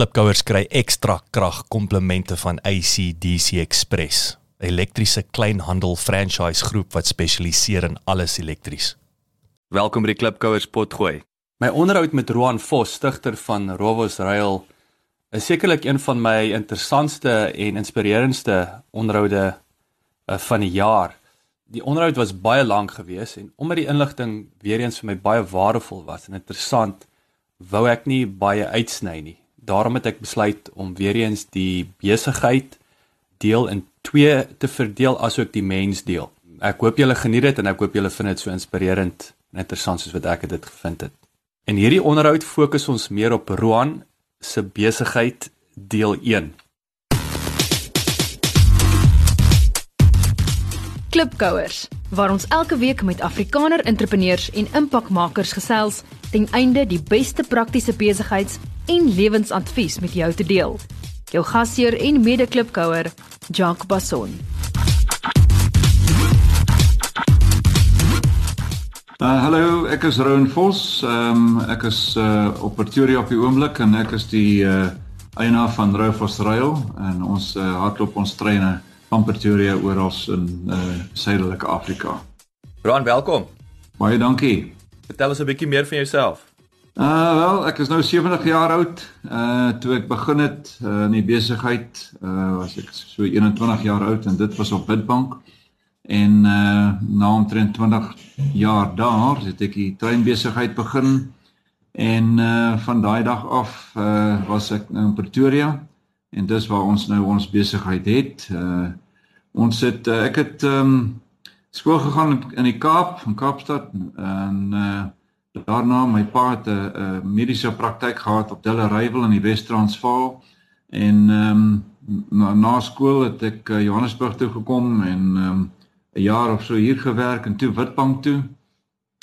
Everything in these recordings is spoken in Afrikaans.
Klipkouers kry ekstra krag komplemente van ACDC Express, 'n elektriese kleinhandel franchise groep wat spesialiseer in alles elektries. Welkom by die Klipkouers potgooi. My onderhoud met Roan Vos, stigter van Rovos Rail, is sekerlik een van my interessantste en inspirerendste onderhoude uh, van die jaar. Die onderhoud was baie lank geweest en omdat die inligting weer eens vir my baie waardevol was en interessant, wou ek nie baie uitsny nie daarom het ek besluit om weer eens die besigheid deel in twee te verdeel asook die mens deel. Ek hoop julle geniet dit en ek hoop julle vind dit so inspirerend en interessant soos wat ek dit gevind het. In hierdie onderhoud fokus ons meer op Roan se besigheid deel 1. Klipkouers waar ons elke week met Afrikaner entrepreneurs en impakmakers gesels ten einde die beste praktiese besigheids- en lewensadvies met jou te deel. Jou gasheer en mede-klipkouer, Jacques Basson. Uh, hallo, ek is Rowan Vos. Ehm um, ek is uh, op Pretoria op die oomblik en ek is die uh, eienaar van Rou Vos Rail en ons uh, hardloop ons treine van Pretoria oral in uh, suidelike Afrika. Rowan, welkom. Baie dankie. Vertel ons 'n bietjie meer van jouself. Uh wel, ek is nou 70 jaar oud. Uh toe ek begin het uh, in die besigheid, uh was ek so 21 jaar oud en dit was op Bidbank. En uh na omtrent 20 jaar daar het ek die treinbesigheid begin en uh van daai dag af uh was ek nou in Pretoria en dis waar ons nou ons besigheid het. Uh ons het uh, ek het um skool gegaan in die Kaap, in Kaapstad en uh daarna my pa het 'n mediese praktyk gehad op Delarival in die Wes-Transvaal. En ehm um, na, na skool het ek uh, Johannesburg toe gekom en ehm um, 'n jaar of so hier gewerk en toe Witbank toe.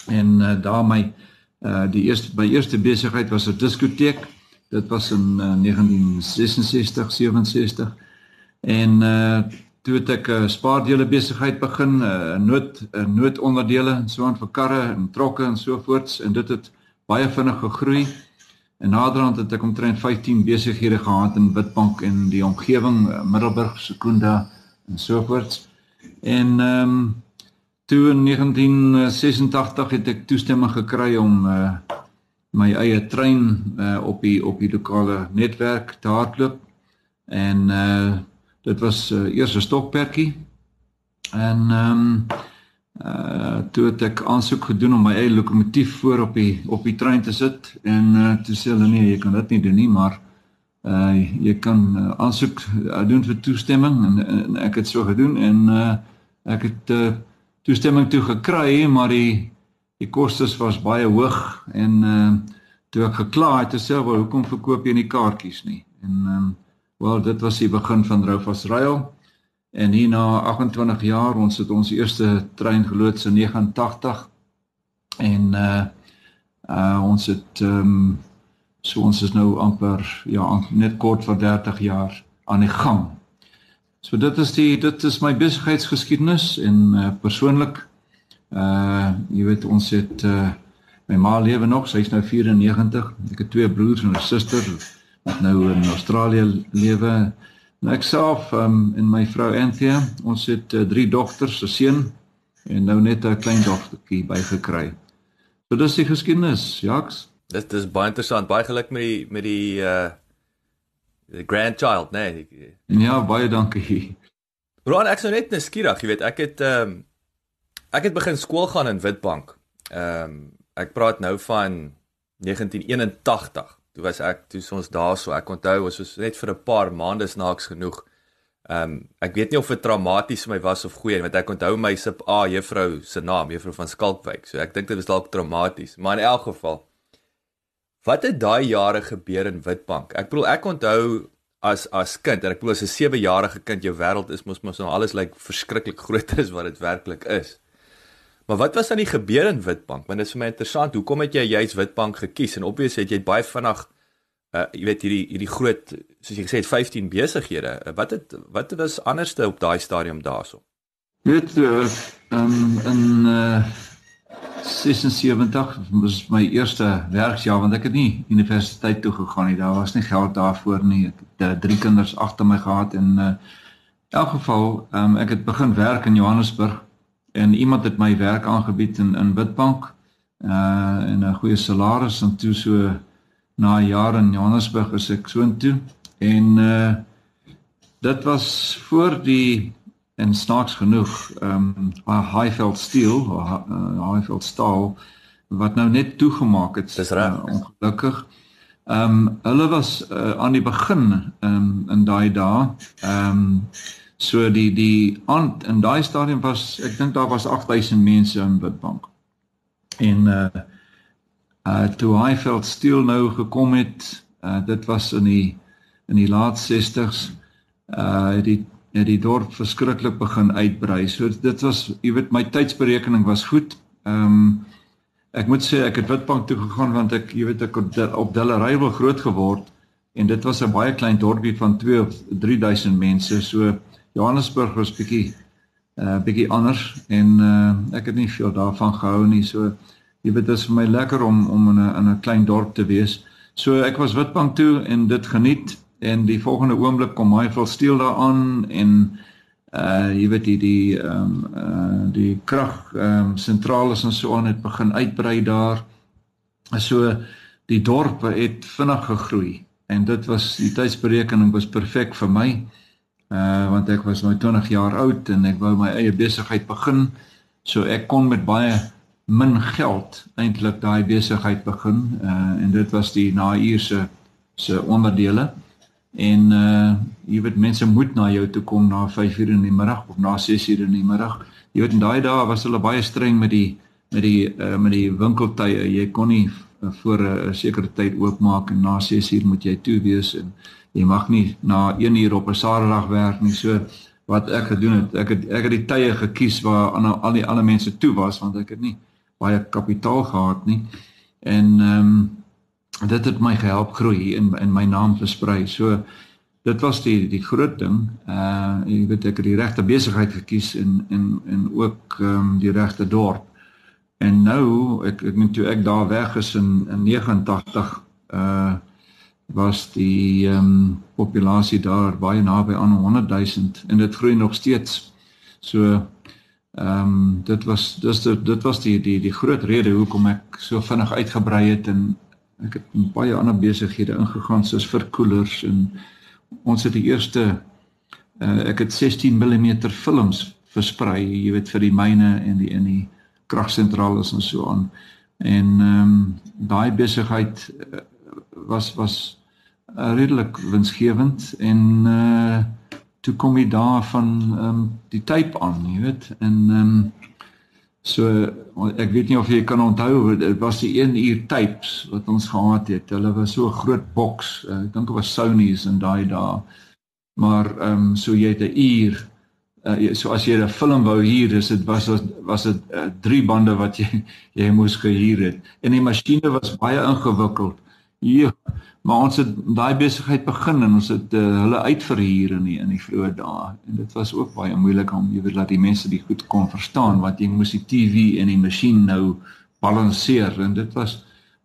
En uh, daar my uh die eerste my eerste besigheid was 'n diskoteek dit was in uh, 1966 67 en uh toe het ek 'n uh, spaardele besigheid begin, 'n uh, nood 'n uh, noodonderdele en so aan vir karre en trokke en so voorts en dit het baie vinnig gegroei. En naderhand het ek omtrent 15 besighede gehad in Witbank en die omgewing, uh, Middelburg, Sekunda en so voorts. En ehm um, toe in 1986 het ek toestemming gekry om uh my eie trein uh op die op die lokale netwerk te hardloop en uh Dit was uh, eers 'n stokperdjie. En ehm um, uh toe het ek aansoek gedoen om my eie lokomotief voor op die op die trein te sit en uh toe sê hulle nee, jy kan dit nie doen nie, maar uh jy kan uh, aansoek uh, doen vir toestemming en, en ek het so gedoen en uh ek het uh toestemming toe gekry, maar die die kostes was baie hoog en uh toe ek gekla het, het sê, "Wel, hoekom verkoop jy nie kaartjies nie?" En ehm um, Wel, dit was die begin van Roufas Rail. En hier na 28 jaar, ons het ons eerste trein geloods in 89. En uh uh ons het ehm um, so ons is nou amper ja, net kort vir 30 jaar aan die gang. So dit is die dit is my besigheidsgeskiedenis en uh persoonlik uh jy weet ons het uh my ma lewe nog, sy's nou 94. Ek het twee broers en 'n suster nou in Australië lewe. En ek self um, en my vrou Anthea, ons het uh, drie dogters, 'n seun en nou net 'n klein dogtertjie bygekry. So dis die geskiedenis, Jaks. Dit is baie interessant, baie geluk met die met die uh die grandchild, nee. Ja, baie dankie. Ron, ek sou net nuuskierig, jy weet, ek het ehm um, ek het begin skool gaan in Witbank. Ehm um, ek praat nou van 1981 toe was ek toe ons daarso ek onthou ons was net vir 'n paar maande snaaks genoeg. Ehm um, ek weet nie of dit traumaties vir my was of goeie want ek onthou my sip A juffrou se naam juffrou van Skalkwyk. So ek dink dit was dalk traumaties, maar in elk geval wat het daai jare gebeur in Witbank? Ek bedoel ek onthou as as kind en ek bedoel as 'n 7-jarige kind jou wêreld is mos mos nou alles lyk like, verskriklik groter as wat dit werklik is. Maar wat was aan die gebeur in Witbank? Want dit is vir my interessant. Hoekom het jy juist Witbank gekies? En obviously het jy baie vinnig uh jy weet hierdie hierdie groot soos jy gesê het 15 besighede. Uh, wat het wat was anderste op daai stadium daarso? Weet uh um, in uh 76 was my eerste werksjaar want ek het nie universiteit toe gegaan nie. Daar was nie geld daarvoor nie. Ek het uh, drie kinders agter my gehad en uh, in elk geval, um, ek het begin werk in Johannesburg en iemand het my werk aangebied in in Witbank uh en 'n goeie salaris en toe so na 'n jaar in Johannesburg is ek soontoe en uh dit was voor die en snaaks genoeg ehm um, Highveld Steel of uh, Highveld Staal wat nou net toegemaak het. Dis reg. Uh, ongelukkig. Ehm um, hulle was uh, aan die begin ehm um, in daai dae. Ehm um, so die die aan in daai stadium was ek dink daar was 8000 mense in Witbank. En uh uh toe Highveld Steel nou gekom het, uh dit was in die in die laat 60s uh die het die dorp verskriklik begin uitbrei. So dit was, jy weet, my tydsberekening was goed. Ehm um, ek moet sê ek het Witbank toe gegaan want ek, jy weet, ek het op Dellery wil groot geword en dit was 'n baie klein dorpie van 2 of 3000 mense. So Johannesburg was bietjie uh bietjie anders en uh ek het nie veel daarvan gehou nie. So jy weet, dit is vir my lekker om om in 'n in 'n klein dorp te wees. So ek was Witbank toe en dit geniet en die volgende oomblik kom Michael steel daaraan en uh jy weet die die ehm um, uh die krag ehm um, sentrale en so aan het begin uitbrei daar. So die dorp het vinnig gegroei en dit was die tydsberekening was perfek vir my. Uh want ek was nou 20 jaar oud en ek wou my eie besigheid begin. So ek kon met baie min geld eintlik daai besigheid begin uh en dit was die naïerse se onderdele. En uh jy weet mense moet na jou toe kom na 5:00 in die middag of na 6:00 in die middag. Jy weet in daai dae was hulle baie streng met die met die uh met die winkeltye. Jy kon nie uh, voor 'n uh, sekere tyd oopmaak en na 6:00 moet jy toe wees en jy mag nie na 1:00 op 'n Saterdag werk nie. So wat ek gedoen het, ek het ek het die tye gekies waar aan al die ander mense toe was want ek het nie baie kapitaal gehad nie. En ehm um, dit het my gehelp groei en in my naam versprei. So dit was die die groot ding. Uh jy weet ek het die regte besigheid gekies en en en ook ehm um, die regte dorp. En nou ek ek moet toe ek daar weg is in in 89 uh was die ehm um, populasie daar baie naby aan 100 000 en dit groei nog steeds. So ehm um, dit was dis dit was die die die groot rede hoekom ek so vinnig uitgebrei het en Ek het baie ander besighede ingegaan soos verkoelers en ons het die eerste uh, ek het 16 mm films versprei, jy weet vir die myne en die in die kragsentrale en so aan. En ehm um, daai besigheid uh, was was uh, redelik winsgewend en uh toe kom jy daar van ehm um, die tape aan, jy weet, en ehm um, So ek weet nie of jy kan onthou dit was die 1 uur tapes wat ons gehad het. Hulle was so 'n groot boks. Uh, ek dink dit was Sony's in daai dae. Maar ehm um, so jy het 'n uur uh, so as jy 'n film wou huur, dis dit was was dit uh, drie bande wat jy jy moes gehuur het. En die masjiene was baie ingewikkeld. Ja, maar ons het daai besigheid begin en ons het uh, hulle uitverhuur in die in die vroeë dae. En dit was ook baie moeilik om jy weet laat die mense dit goed kon verstaan wat jy moes die TV en die masjien nou balanseer. En dit was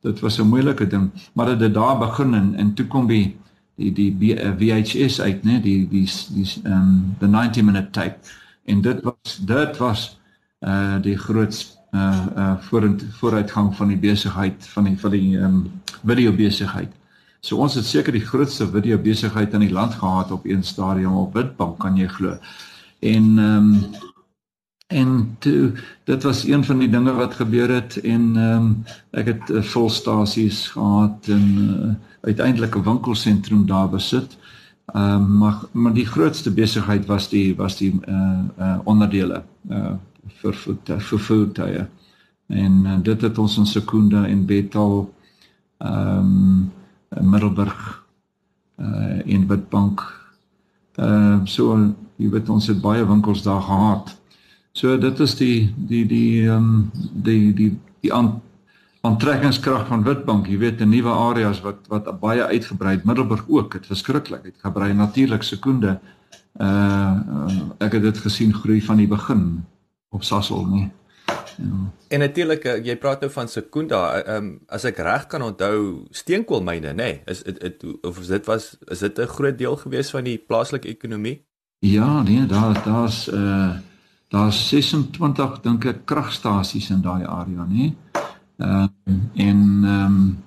dit was 'n moeilike ding. Maar dit het daar begin en, en toe kom die die die VHS eh, uit nê die die die ehm um, the 90 minute tape. En dit was dit was uh die groot uh uh vooruit vooruitgang van die besigheid van die van die ehm um, video besigheid. So ons het seker die grootste video besigheid in die land gehad op een stadium op Witbank kan jy glo. En ehm um, en toe dit was een van die dinge wat gebeur het en ehm um, ek het uh, volstasies gehad en uh, uiteindelik 'n winkelsentrum daar besit. Ehm um, maar maar die grootste besigheid was die was die uh uh onderdele uh vir vir voertuie. En uh, dit het ons in Sekunda en Bethal ehm um, Middelburg uh en Witbank. Ehm uh, so jy weet ons het baie winkels daar gehad. So dit is die die die ehm um, die die die aan aantrekkingskrag van Witbank, jy weet, in nuwe areas wat wat baie uitgebrei het, Middelburg ook, dit verskriklik uitgebrei natuurlik sekonde. Uh ek het dit gesien groei van die begin op Sasol nie. Ja. En natuurlik uh, jy praat nou van Sekunda, um, as ek reg kan onthou, steenkoolmyne, nê? Nee, is dit it, it, of is dit was is dit 'n groot deel gewees van die plaaslike ekonomie? Ja, nee, daar daar's uh daar's 26 dink ek kragstasies in daai area, nê? Ehm uh, en ehm um,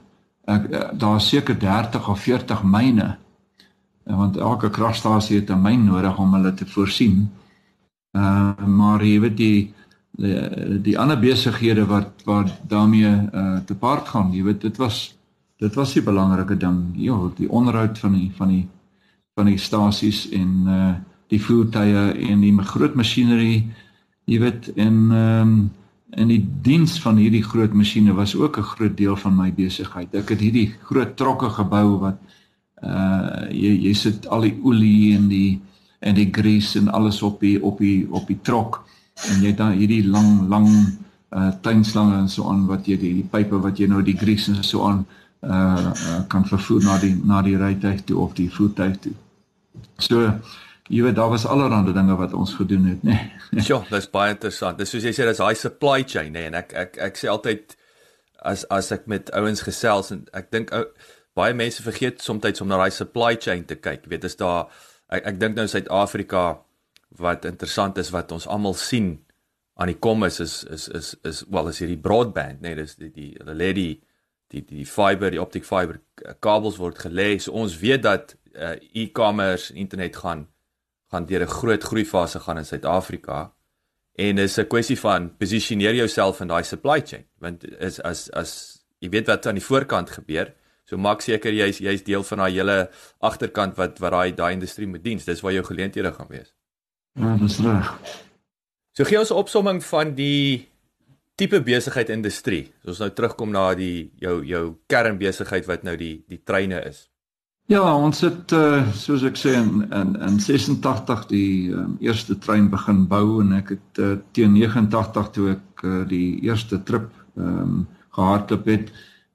ek daar's seker 30 of 40 myne. Want elke kragstasie het 'n myn nodig om hulle te voorsien. Ehm uh, maar jy weet die die, die ander besighede wat wat daarmee uh, te paart gaan, jy weet dit was dit was 'n belangrike ding. Ja, die onderhoud van die van die van die stasies en uh die voertuie en die groot masjinerie, jy weet en ehm um, en die diens van hierdie groot masjiene was ook 'n groot deel van my besigheid. Ek het hierdie groot trokke gebou wat uh jy jy sit al die olie en die en die grease en alles op die op die op die trok en jy het dan hierdie lang lang uh tuinslange en so aan wat jy die, die pype wat jy nou die grease en so aan uh, uh kan vervoer na die na die rytuig toe of die voertuig toe. So jy weet daar was allerlei dinge wat ons gedoen het, nê. Nee. Ja, dis baie interessant. Dis soos jy sê, dis daai supply chain, nê, nee, en ek ek ek sê altyd as as ek met ouens gesels en ek dink baie mense vergeet soms om na daai supply chain te kyk. Jy weet, is daar ek ek dink nou Suid-Afrika wat interessant is wat ons almal sien aan die kom is is is is is wel is hierdie broadband nee dis die die hulle lê die die die fiber die optic fiber kabels word gelê. So ons weet dat uh, e-commerce internet gaan gaan deur 'n groot groeifase gaan in Suid-Afrika. En is 'n kwessie van posisioneer jouself in daai supply chain want is as as jy weet wat aan die voorkant gebeur. So maak seker jy's jy's deel van daai hele agterkant wat wat daai daai industrie moet dien. Dis waar jou geleenthede gaan wees Ja, dis reg. So gee ons 'n opsomming van die tipe besigheid industrie. So ons nou terugkom na die jou jou kernbesigheid wat nou die die treine is. Ja, ons het uh, soos ek sê in in, in 86 die um, eerste trein begin bou en ek het uh, teen 89 toe ek uh, die eerste trip ehm um, gehardloop het.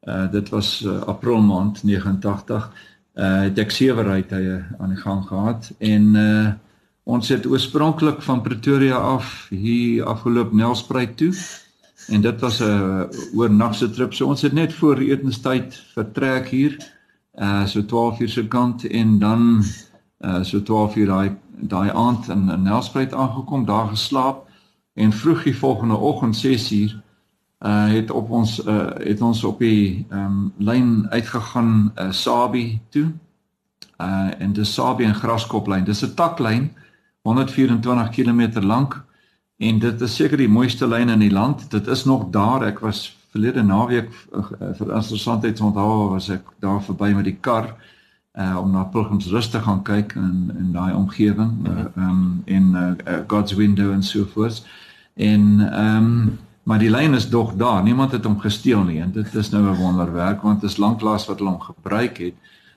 Uh, dit was uh, April maand 89. Uh, het ek sewe rytye aan die gang gehad en uh, Ons het oorspronklik van Pretoria af hier afgeloop Nelspruit toe. En dit was 'n oornagse trip. So ons het net voor etenstyd vertrek hier. Uh so 12 uur se kant en dan uh so 12 uur daai daai aand in, in Nelspruit aangekom, daar geslaap en vroeg die volgende oggend 6 uur uh het op ons uh het ons op die ehm um, lyn uitgegaan uh Sabie toe. Uh en dis Sabie en Graskoplyn. Dis 'n taklyn 124 km lank en dit is seker die mooiste lyn in die land. Dit is nog daar. Ek was verlede naweek uh, vir interessantheid onthou was ek daar verby met die kar uh om na Pilgrim's Rest te gaan kyk in in daai omgewing uh, um in uh, God's Window en so voort. En um maar die lyn is dog daar. Niemand het hom gesteel nie en dit is nou 'n wonderwerk want dit is lanklaas wat hulle hom gebruik het.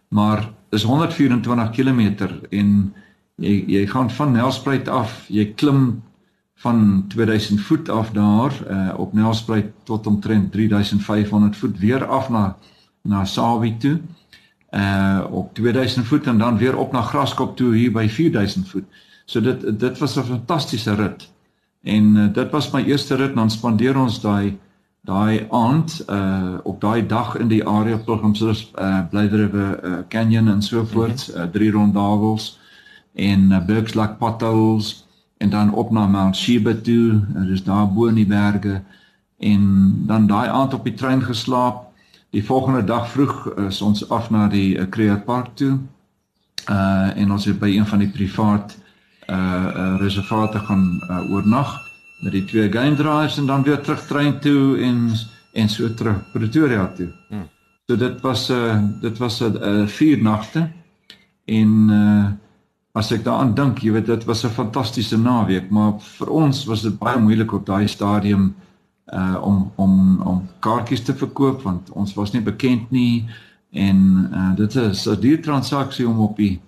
Maar is 124 km en jy jy gaan van Nelspruit af, jy klim van 2000 voet af daar uh, op Nelspruit tot omtrent 3500 voet weer af na na Sawie toe. Uh op 2000 voet en dan weer op na Graskop toe hier by 4000 voet. So dit dit was 'n fantastiese rit. En uh, dit was my eerste rit dan spandeer ons daai daai aand uh op daai dag in die area Pilgrimsrus uh Blyderewe uh, Canyon en so voort, mm -hmm. uh, drie rondavels en uh, Bergslag potholes en dan op na Mount Sheba toe, dit is daar bo in die berge en dan daai aand op die trein geslaap. Die volgende dag vroeg is ons af na die uh, Kruger Park toe. Uh en ons het by een van die privaat uh, uh reservate gaan uh, oornag met die twee game drives en dan weer terug trein toe en en so terug Pretoria toe. Hmm. So dit was 'n uh, dit was 'n uh, vier nagte en uh as ek daaraan dink, jy weet dit was 'n fantastiese naweek, maar vir ons was dit baie moeilik op daai stadium uh om om om kaartjies te verkoop want ons was nie bekend nie en uh dit is 'n duur transaksie om op die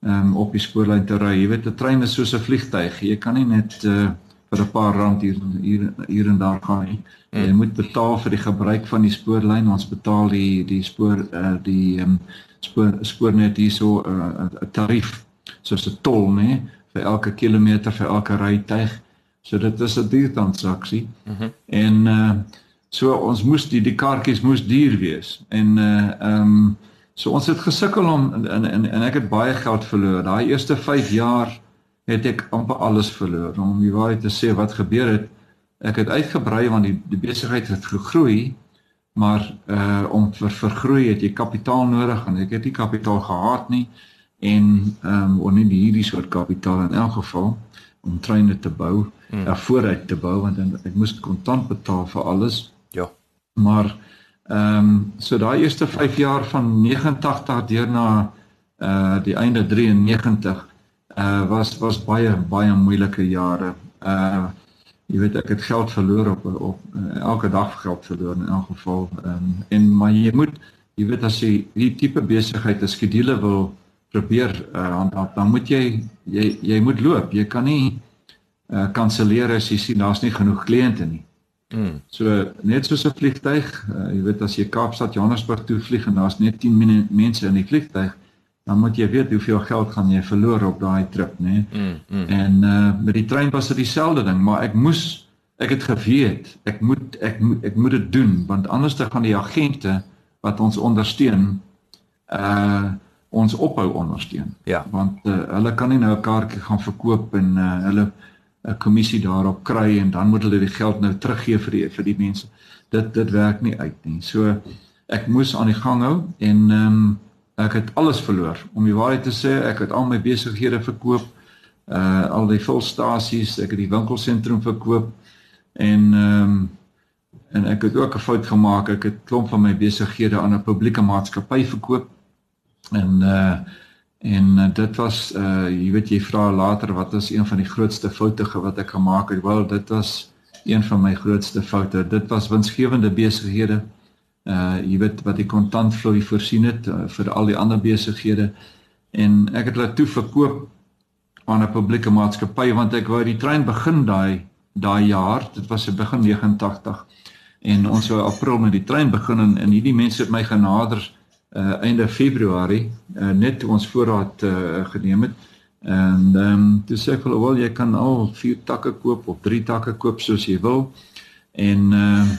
um op die spoorlyn te ry. Jy weet 'n trein is soos 'n vliegtyg. Jy kan nie net uh vir 'n paar rand hier hier hier en daar gaan. Jy moet betaal vir die gebruik van die spoorlyn. Ons betaal die die spoor uh die um spoor spoornet hierso 'n uh, tarief soos 'n tol nê vir elke kilometer vir elke rytuig. So dit is 'n duur transaksie. Mm en uh so ons moes die die kaartjies moes duur wees. En uh ehm um, so ons het gesukkel om en en en ek het baie geld verloor. Daai eerste 5 jaar het ek amper alles verloor. Om die waarheid te sê wat gebeur het, ek het uitgebrei want die die besigheid het gegroei, maar uh om vir vergroei het jy kapitaal nodig en ek het nie kapitaal gehad nie en ehm um, of nie hierdie soort kapitaal in elk geval om treine te bou, hmm. uh, vooruit te bou want ek moes kontant betaal vir alles. Ja. Maar ehm um, so daai eerste 5 jaar van 89 deur na uh die einde 93 uh was was baie baie moeilike jare. Uh jy weet ek het geld verloor op op uh, elke dag geld verloor in elk geval um, en maar jy moet jy weet as jy hierdie tipe besigheid 'n skedule wil probeer uh, dan dan moet jy jy jy moet loop. Jy kan nie uh kanselleer as jy sien daar's nie genoeg kliënte nie. Mm. So net soos 'n vliegtyg, uh, jy weet as jy Kaapstad Johannesburg toe vlieg en daar's net 10 mense in die vliegtyg, dan moet jy weet hoeveel geld gaan jy verloor op daai trip, né? Mm, mm. En uh met die trein was dit dieselfde ding, maar ek moes ek het geweet, ek moet ek moet ek moet dit doen want anders dan gaan die agente wat ons ondersteun uh ons ophou ondersteun. Ja. Want uh, hulle kan nie nou 'n kaartjie gaan verkoop en uh, hulle 'n kommissie daarop kry en dan moet hulle die geld nou teruggee vir die vir die mense. Dit dit werk nie uit nie. So ek moes aan die gang hou en ehm um, ek het alles verloor. Om die waarheid te sê, ek het al my besighede verkoop. Uh al die volstasies, ek het die winkelsentrum verkoop en ehm um, en ek het ook 'n fout gemaak. Ek het klomp van my besighede aan 'n publieke maatskappy verkoop. En uh en dit was uh jy weet jy vra later wat was een van die grootste foute wat ek gemaak het? Wel, dit was een van my grootste foute. Dit was winsgewende besighede uh jy weet wat die kontantvloei voorsien het uh, vir al die ander besighede en ek het hulle toe verkoop aan 'n publieke maatskappy want ek wou die trein begin daai daai jaar dit was se begin 89 en ons wou april met die trein begin en hierdie mense het my genader uh einde februarie uh, net toe ons voorraad uh, geneem het en ehm um, toe sê ek hulle wel jy kan al vier takke koop of drie takke koop soos jy wil en ehm uh,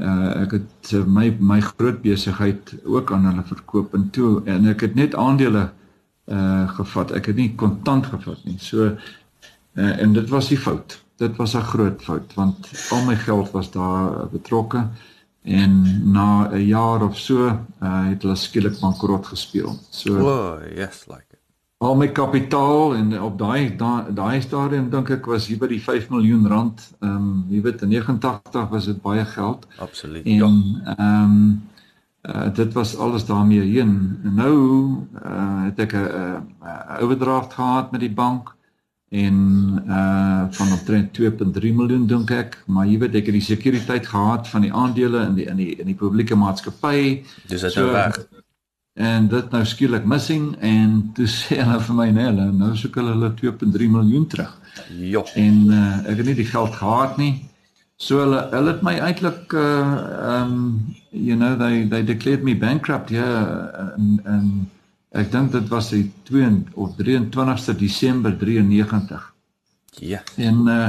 uh, ek het uh, my my groot besigheid ook aan hulle verkoop en toe en ek het net aandele uh gevat. Ek het nie kontant gevat nie. So uh, en dit was die fout. Dit was 'n groot fout want al my geld was daar betrokke en na 'n jaar of so uh, het hulle skielik bankrot gespeel. So Oh, yes like al my kapitaal en op daai daai stadium dink ek was hier by die 5 miljoen rand. Ehm um, jy weet in 89 was dit baie geld. Absoluut. En ja. ehm um, uh, dit was alles daarmee heen. En nou uh, het ek 'n overdraft gehad met die bank en uh van omtrent 2.3 miljoen dink ek, maar jy weet ek het die sekuriteit gehad van die aandele in die in die in die publieke maatskappy. Dis dit nou weg en dit nou skielik missing en toe sê hulle vir my nee hulle nou soek hulle hulle 2.3 miljoen terug. Ja. En uh, ek het nie die geld gehad nie. So hulle hulle het my eintlik uh um you know they they declared me bankrupt ja yeah, en en ek dink dit was die 2 of 23ste Desember 93. Ja. En uh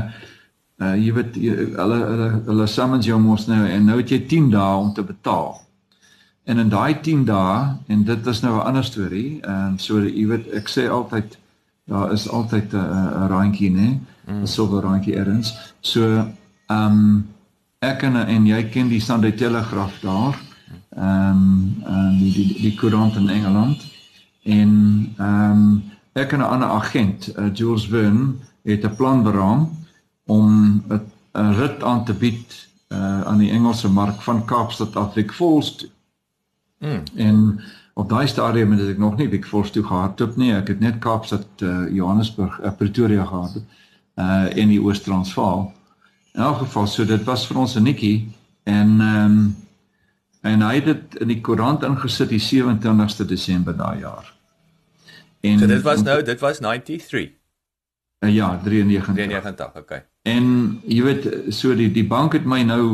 uh jy weet hulle hulle hulle summons jou mos nou en nou het jy 10 dae om te betaal. En in daai 10 dae en dit is nou 'n ander storie. Ehm so jy weet ek sê altyd daar is altyd 'n 'n randjie nê, 'n mm. silwer randjie erns. So ehm um, ek en en jy ken die Sunday Telegraph daar. Ehm um, en die die die koerant in Engeland en ehm um, ek en 'n ander agent, uh, Jules Verne, het 'n plan beraam om 'n rit aan te bied uh, aan die Engelse mark van Kaapstad af Vic Falls toe. Mm. En op daai stadium het ek nog nie Big Force toe gehardloop nie. Ek het net Kaapstad, uh, Johannesburg, uh, Pretoria gehad. Uh in die Oos-Transvaal. In elk geval, so dit was vir ons 'n netjie en ehm um, en hy het dit in die koerant ingesit die 27ste Desember daai jaar. En so dit was nou, dit was 93. Uh, ja, 93. 93, okay. En jy weet, so die die bank het my nou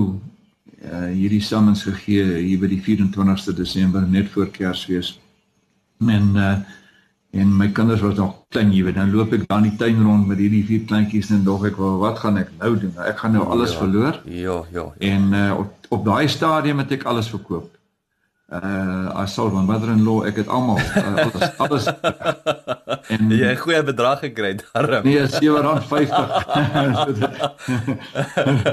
uh, hierdie summons gegee hier by die 24ste Desember net voor Kersfees. Men uh En my kinders was nog klein, jy weet, dan loop ek dan in die tuin rond met hierdie vier kleintjies en dog ek, well, wat gaan ek nou doen? Ek gaan nou alles ja, verloor. Ja, ja. ja. En uh, op, op daai stadium het ek alles verkoop. Uh I sold my mother-in-law, ek het almal uh, alles alles en jy het 'n goeie bedrag gekry daarom. Nee, R7.50.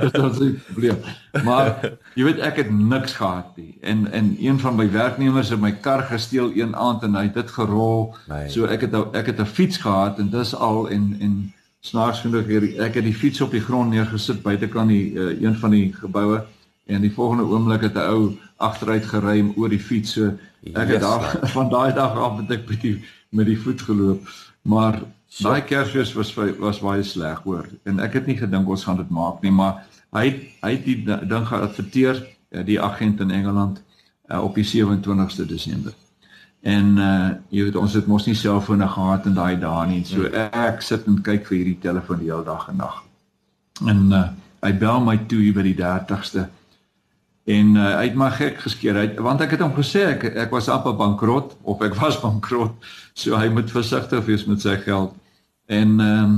Dit was 'n probleem. Maar jy weet ek het niks gehad nie. En en een van my werknemers het my kar gesteel een aand en hy het dit gerol. Nee. So ek het ek het 'n fiets gehad en dis al en en snaaks genoeg ek het die fiets op die grond neergesit buitekant die uh, een van die geboue en die volgende oomblik het 'n ou agteruit gery oor die fiets. So ek het daar van daai dag af met ek bietjie met die voet geloop. Maar daai Kersfees was was baie sleg hoor en ek het nie gedink ons gaan dit maak nie, maar hy hy het die ding geadverteer eh, die agent in Engeland uh, op die 27ste Desember. En uh jy weet ons het mos nie selfone gehad in daai dae nie. So ek sit en kyk vir hierdie telefoon die hele dag en nag. En uh hy bel my toe by die 30ste en uh, hy het my gek geskeer uit want ek het hom gesê ek ek was amper bankrot of ek was bankrot. So hy moet versigtig wees met sy geld. En ehm um,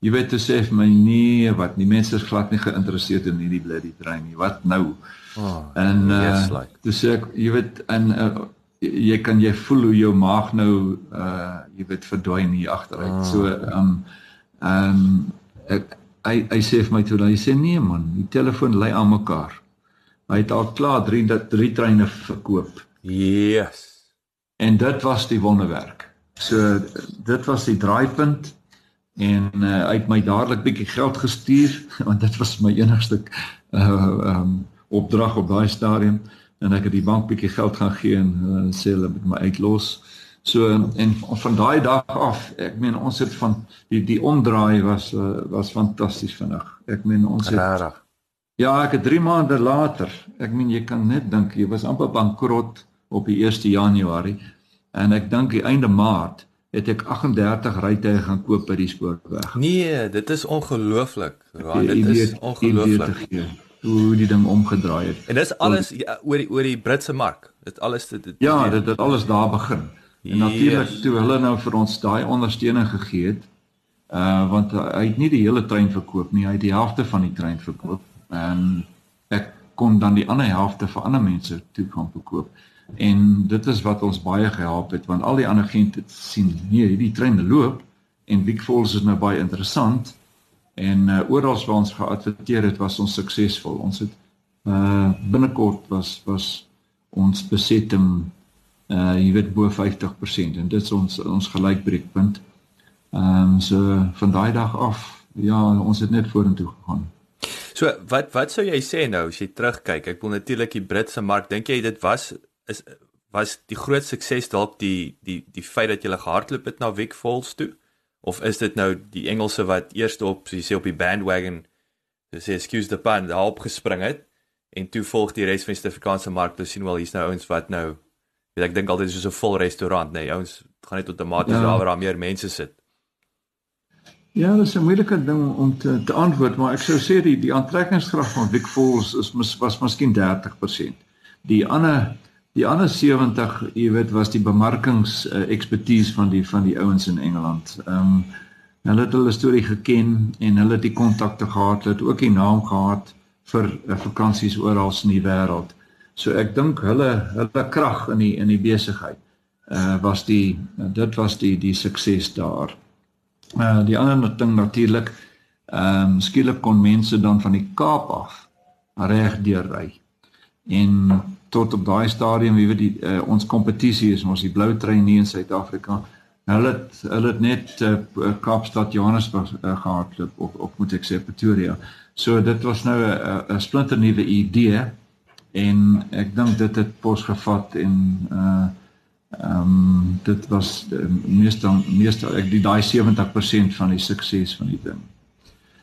jy weet te sê vir my nee wat die mense is glad nie geïnteresseerd in hierdie bloody trein nie. Wat nou? Oh, en uh, yes, like. te sê ek jy weet en uh, jy kan jy voel hoe jou maag nou uh jy weet verdwyn hier agteruit oh. so ehm um, ehm um, ek hy hy sê vir my toe dan hy sê nee man die telefoon lê aan mekaar Hy het al klaar 3 3 treine verkoop. Yes. En dit was die wonderwerk. So dit was die draaipunt en uh, hy het my dadelik bietjie geld gestuur want dit was my enigste uh um opdrag op daai stadium en ek het die bank bietjie geld gaan gee en uh, sê hulle moet my uitlos. So en van daai dag af, ek meen ons het van die die omdraai was uh, was fantasties vinnig. Ek meen ons het Rarig. Ja, ek het 3 maande later. Ek meen jy kan net dink jy was amper bankrot op die 1 Januarie en ek dink die einde Maart het ek 38 rytuie gaan koop by die spoorweg. Nee, dit is ongelooflik. Ja, dit is ongelooflik. Hoe die ding omgedraai het. En dis alles ja, oor die oor die Britse mark. Dit alles dit, dit Ja, dit het alles daar begin. En yes. natuurlik toe hulle nou vir ons daai ondersteuning gegee het, uh want hy het nie die hele trein verkoop nie, hy het die helfte van die trein verkoop en ek kon dan die ander helfte vir ander mense toe kan verkoop. En dit is wat ons baie gehelp het want al die ander agente sien nee, hierdie trein loop en Vic Falls is nou baie interessant en uh, oral waar ons geadverteer het was ons suksesvol. Ons het uh binnekort was was ons besetting uh jy weet bo 50% en dit is ons ons gelykbreekpunt. Ehm um, so van daai dag af ja, ons het net vorentoe gegaan. So wat wat sou jy sê nou as jy terugkyk? Ek wil natuurlik die Britse mark. Dink jy dit was is was die groot sukses dalk die die die feit dat jy gehardloop het na Wick Falls toe? Of is dit nou die Engelse wat eers op so sê op die bandwagon so sê excuse the pun daarop gespring het en toe volg die res van die Suid-Afrikaanse mark. Jy sien wel hier's nou ouens wat nou weet ek dink altyd is so 'n vol restaurant, nee, ouens gaan net outomaties ja. daar waar meer mense sit. Ja, dit is 'n moeilike ding om te te antwoord, maar ek sou sê die die aantrekkingskrag van Vic Falls is mis, was miskien 30%. Die ander die ander 70, jy weet, was die bemarkings uh, expertise van die van die ouens in Engeland. Ehm um, hulle het hulle storie geken en hulle het die kontakte gehad, hulle het ook die naam gehad vir uh, vakansies oral in die wêreld. So ek dink hulle hulle krag in die in die besigheid uh was die dit was die die sukses daar. Uh die ander ding natuurlik, ehm um, skielik kon mense dan van die Kaap af reg deur ry. En tot op daai stadium, wie weet die uh, ons kompetisie is ons die blou trein nie in Suid-Afrika. Hulle het hulle het net uh, Kaapstad Johannesburg uh, gehardloop of of moet ek sê Pretoria. So dit was nou 'n splinter nuwe idee en ek dink dit het pos gevat en uh Ehm um, dit was uh, meestal meestal ek die daai 70% van die sukses van die ding.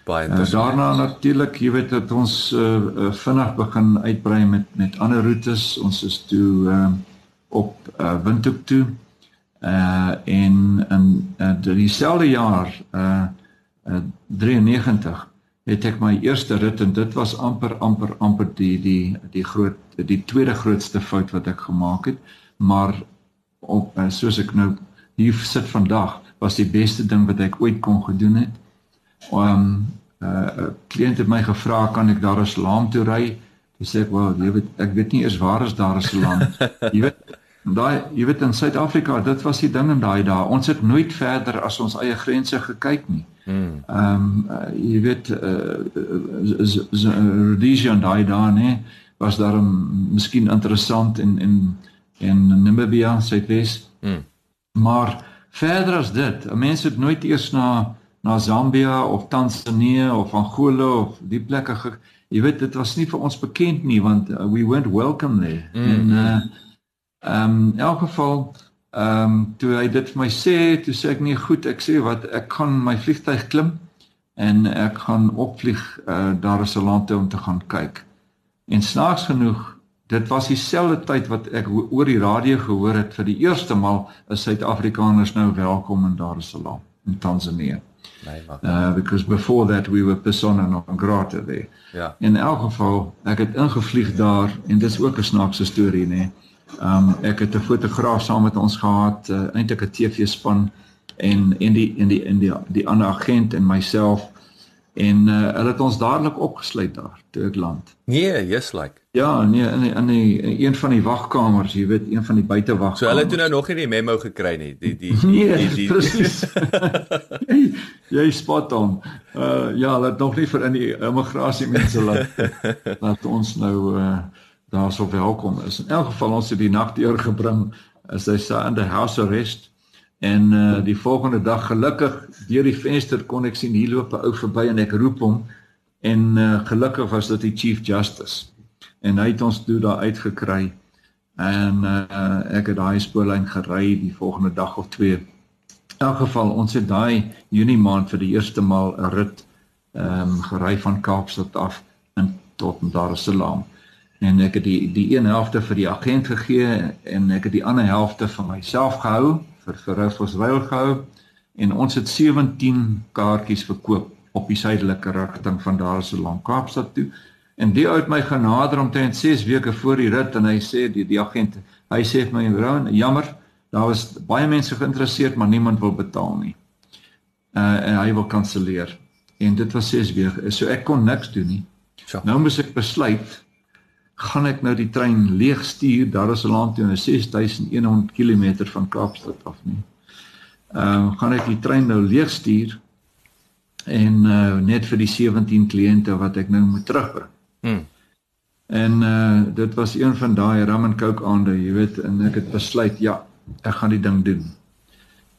Baie uh, daarna natuurlik, jy weet dat ons uh, uh, vinnig begin uitbrei met met ander roetes. Ons is toe ehm uh, op uh, Windhoek toe. Uh en in uh, dieselfde jaar uh, uh 93 het ek my eerste rit en dit was amper amper amper die die die groot die tweede grootste fout wat ek gemaak het maar op soos ek nou hier sit vandag was die beste ding wat ek ooit kon gedoen het. Um 'n uh, kliënt het my gevra kan ek daar 'n salaam toe ry? Toe sê ek, "Wel, jy weet, ek weet nie eers waar is daar 'n salaam." jy weet, daai jy weet in Suid-Afrika, dit was die ding in daai dae. Ons het nooit verder as ons eie grense gekyk nie. Hmm. Ehm um, uh, jy weet uh, Rhodesia en daai dae, nee, was daar 'n miskien interessant in in in Namibia, Suidwes. Hmm. Maar verder as dit, mense het nooit eers na na Zambia of Tansanië of Angola of die plekke ge, jy weet dit was nie vir ons bekend nie want uh, we weren't welcome there. Mm. En uh ehm um, in elk geval ehm um, toe hy dit vir my sê, toe sê ek nee goed, ek sê wat ek gaan my vliegtyg klim en ek gaan opvlieg uh daar is 'n land toe om te gaan kyk. En snaaks genoeg Dit was dieselfde tyd wat ek oor die radio gehoor het vir die eerste maal is Suid-Afrikaners nou welkom in Dar es Salaam in Tanzanië. Nee. Uh because before that we were persona non grata there. Ja. In elk geval, ek het ingevlieg daar en dis ook 'n snaakse storie nê. Um ek het 'n fotograaf saam met ons gehad, uh, eintlik 'n TV-span en en die en die en die die ander agent en myself en uh, hulle het ons dadelik opgesluit daar toe ek land. Nee, just like. Ja, nee, in die, in die, een van die wagkamers, jy weet, een van die buitewagkamers. So hulle het toe nou nog nie die memo gekry nie. Die die die nee, die, die presies. jy, jy spot hom. Uh ja, hulle het nog nie vir in die immigrasie mense laat laat ons nou uh daarso welkom is. In elk geval ons het die nag deur gebring as hy sê in the house arrest en uh die volgende dag gelukkig deur die venster kon ek sien hier loop 'n ou verby en ek roep hom en uh gelukkig was dit die chief justice en hy het ons toe daar uitgekry en uh, ek het daai spoorlyn gery die volgende dag of twee. In elk geval ons het daai Junie maand vir die eerste maal 'n rit ehm um, gery van Kaapstad af in tot Dar es Salaam. En ek het die die een helfte vir die agent gegee en ek het die ander helfte vir myself gehou vir Rufus Rail gehou en ons het 17 kaartjies verkoop op die suidelike rigting van Dar es Salaam Kaapstad toe. En die ou het my genader omtrent 6 weke voor die rit en hy sê die die agent, hy sê vir my broer, jammer, daar was baie mense geïnteresseerd maar niemand wil betaal nie. Uh en hy wil kanselleer. En dit was 6 weke. So ek kon niks doen nie. So. Nou moet ek besluit gaan ek nou die trein leeg stuur daar is 'n land toe 6100 km van Kaapstad af nie. Ehm uh, gaan ek die trein nou leeg stuur en uh, net vir die 17 kliënte wat ek nou moet terugbring. Hmm. En uh dit was een van daai rum and coke aande, jy weet, en ek het besluit ja, ek gaan die ding doen.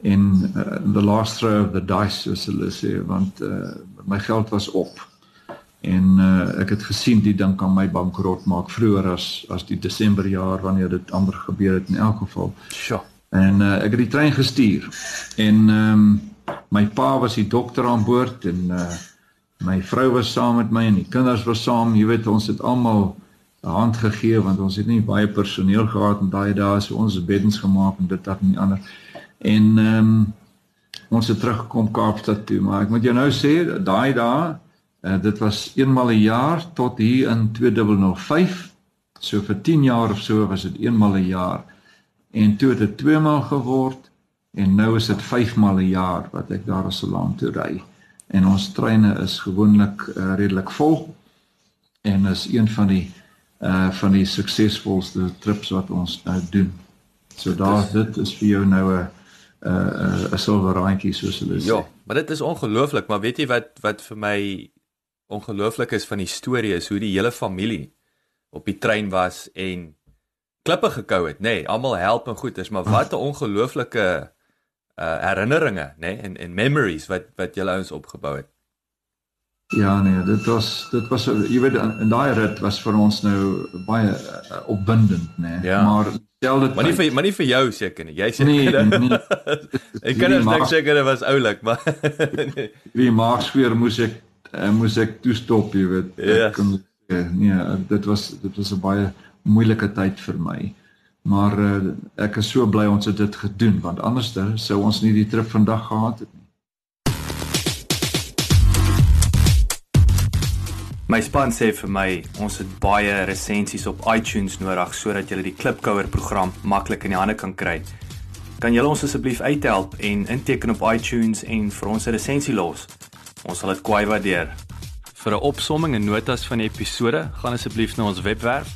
En uh, the last throw of the dice soos hulle sê, want uh my geld was op. En uh ek het gesien die ding kan my bankrot maak vroeër as as die Desember jaar wanneer dit amper gebeur het in elk geval. Sjoe. En uh ek het die trein gestuur. En ehm um, my pa was die dokter aan boord en uh my vrou was saam met my en die kinders was saam. Jy weet ons het almal 'n hand gegee want ons het nie baie personeel gehad en daai dae so ons beddens gemaak en dit dat nie ander. En ehm um, ons het teruggekom Kaapstad toe, maar ek moet jou nou sê daai dae uh, dit was eenmal 'n een jaar tot hier in 2005. So vir 10 jaar of so was dit eenmal 'n een jaar. En toe het dit tweemaal geword en nou is dit vyfmal 'n jaar wat ek daar so lank toe ry en ons treine is gewoonlik uh, redelik vol en is een van die uh van die suksesvolste trips wat ons nou doen. So daar dit is vir jou nou 'n 'n 'n silwer randjie soos hulle sê. Ja, maar dit is ongelooflik, maar weet jy wat wat vir my ongelooflik is van die storie is hoe die hele familie op die trein was en klippe gekou het, nê, nee, almal help en goed is, maar wat 'n ongelooflike uh herinneringe, nê, nee, en en memories wat wat julle ons opgebou het. Ja nee, dit was dit was jy weet in daai rit was vir ons nou baie uh, opwindend, nê. Nee. Ja. Maar selfde Maar nie vir maar nie vir jou seker nie. Jy sê nee, nee. Ek kan net dink seker dit was oulik, maar nee. Wie maak sweer moes ek uh, moes ek toestop, jy weet. Ja. Kon, nee, dit was dit was 'n baie moeilike tyd vir my. Maar uh, ek is so bly ons het dit gedoen want anderster sou ons nie die trip vandag gehad het nie. My span sê vir my ons het baie resensies op iTunes nodig sodat jy die Klipkouer program maklik in die hande kan kry. kan julle ons asseblief uithelp en inteken op iTunes en vir ons 'n resensie los. Ons sal dit kwai waardeer. Vir 'n opsomming en notas van die episode, gaan asseblief na ons webwerf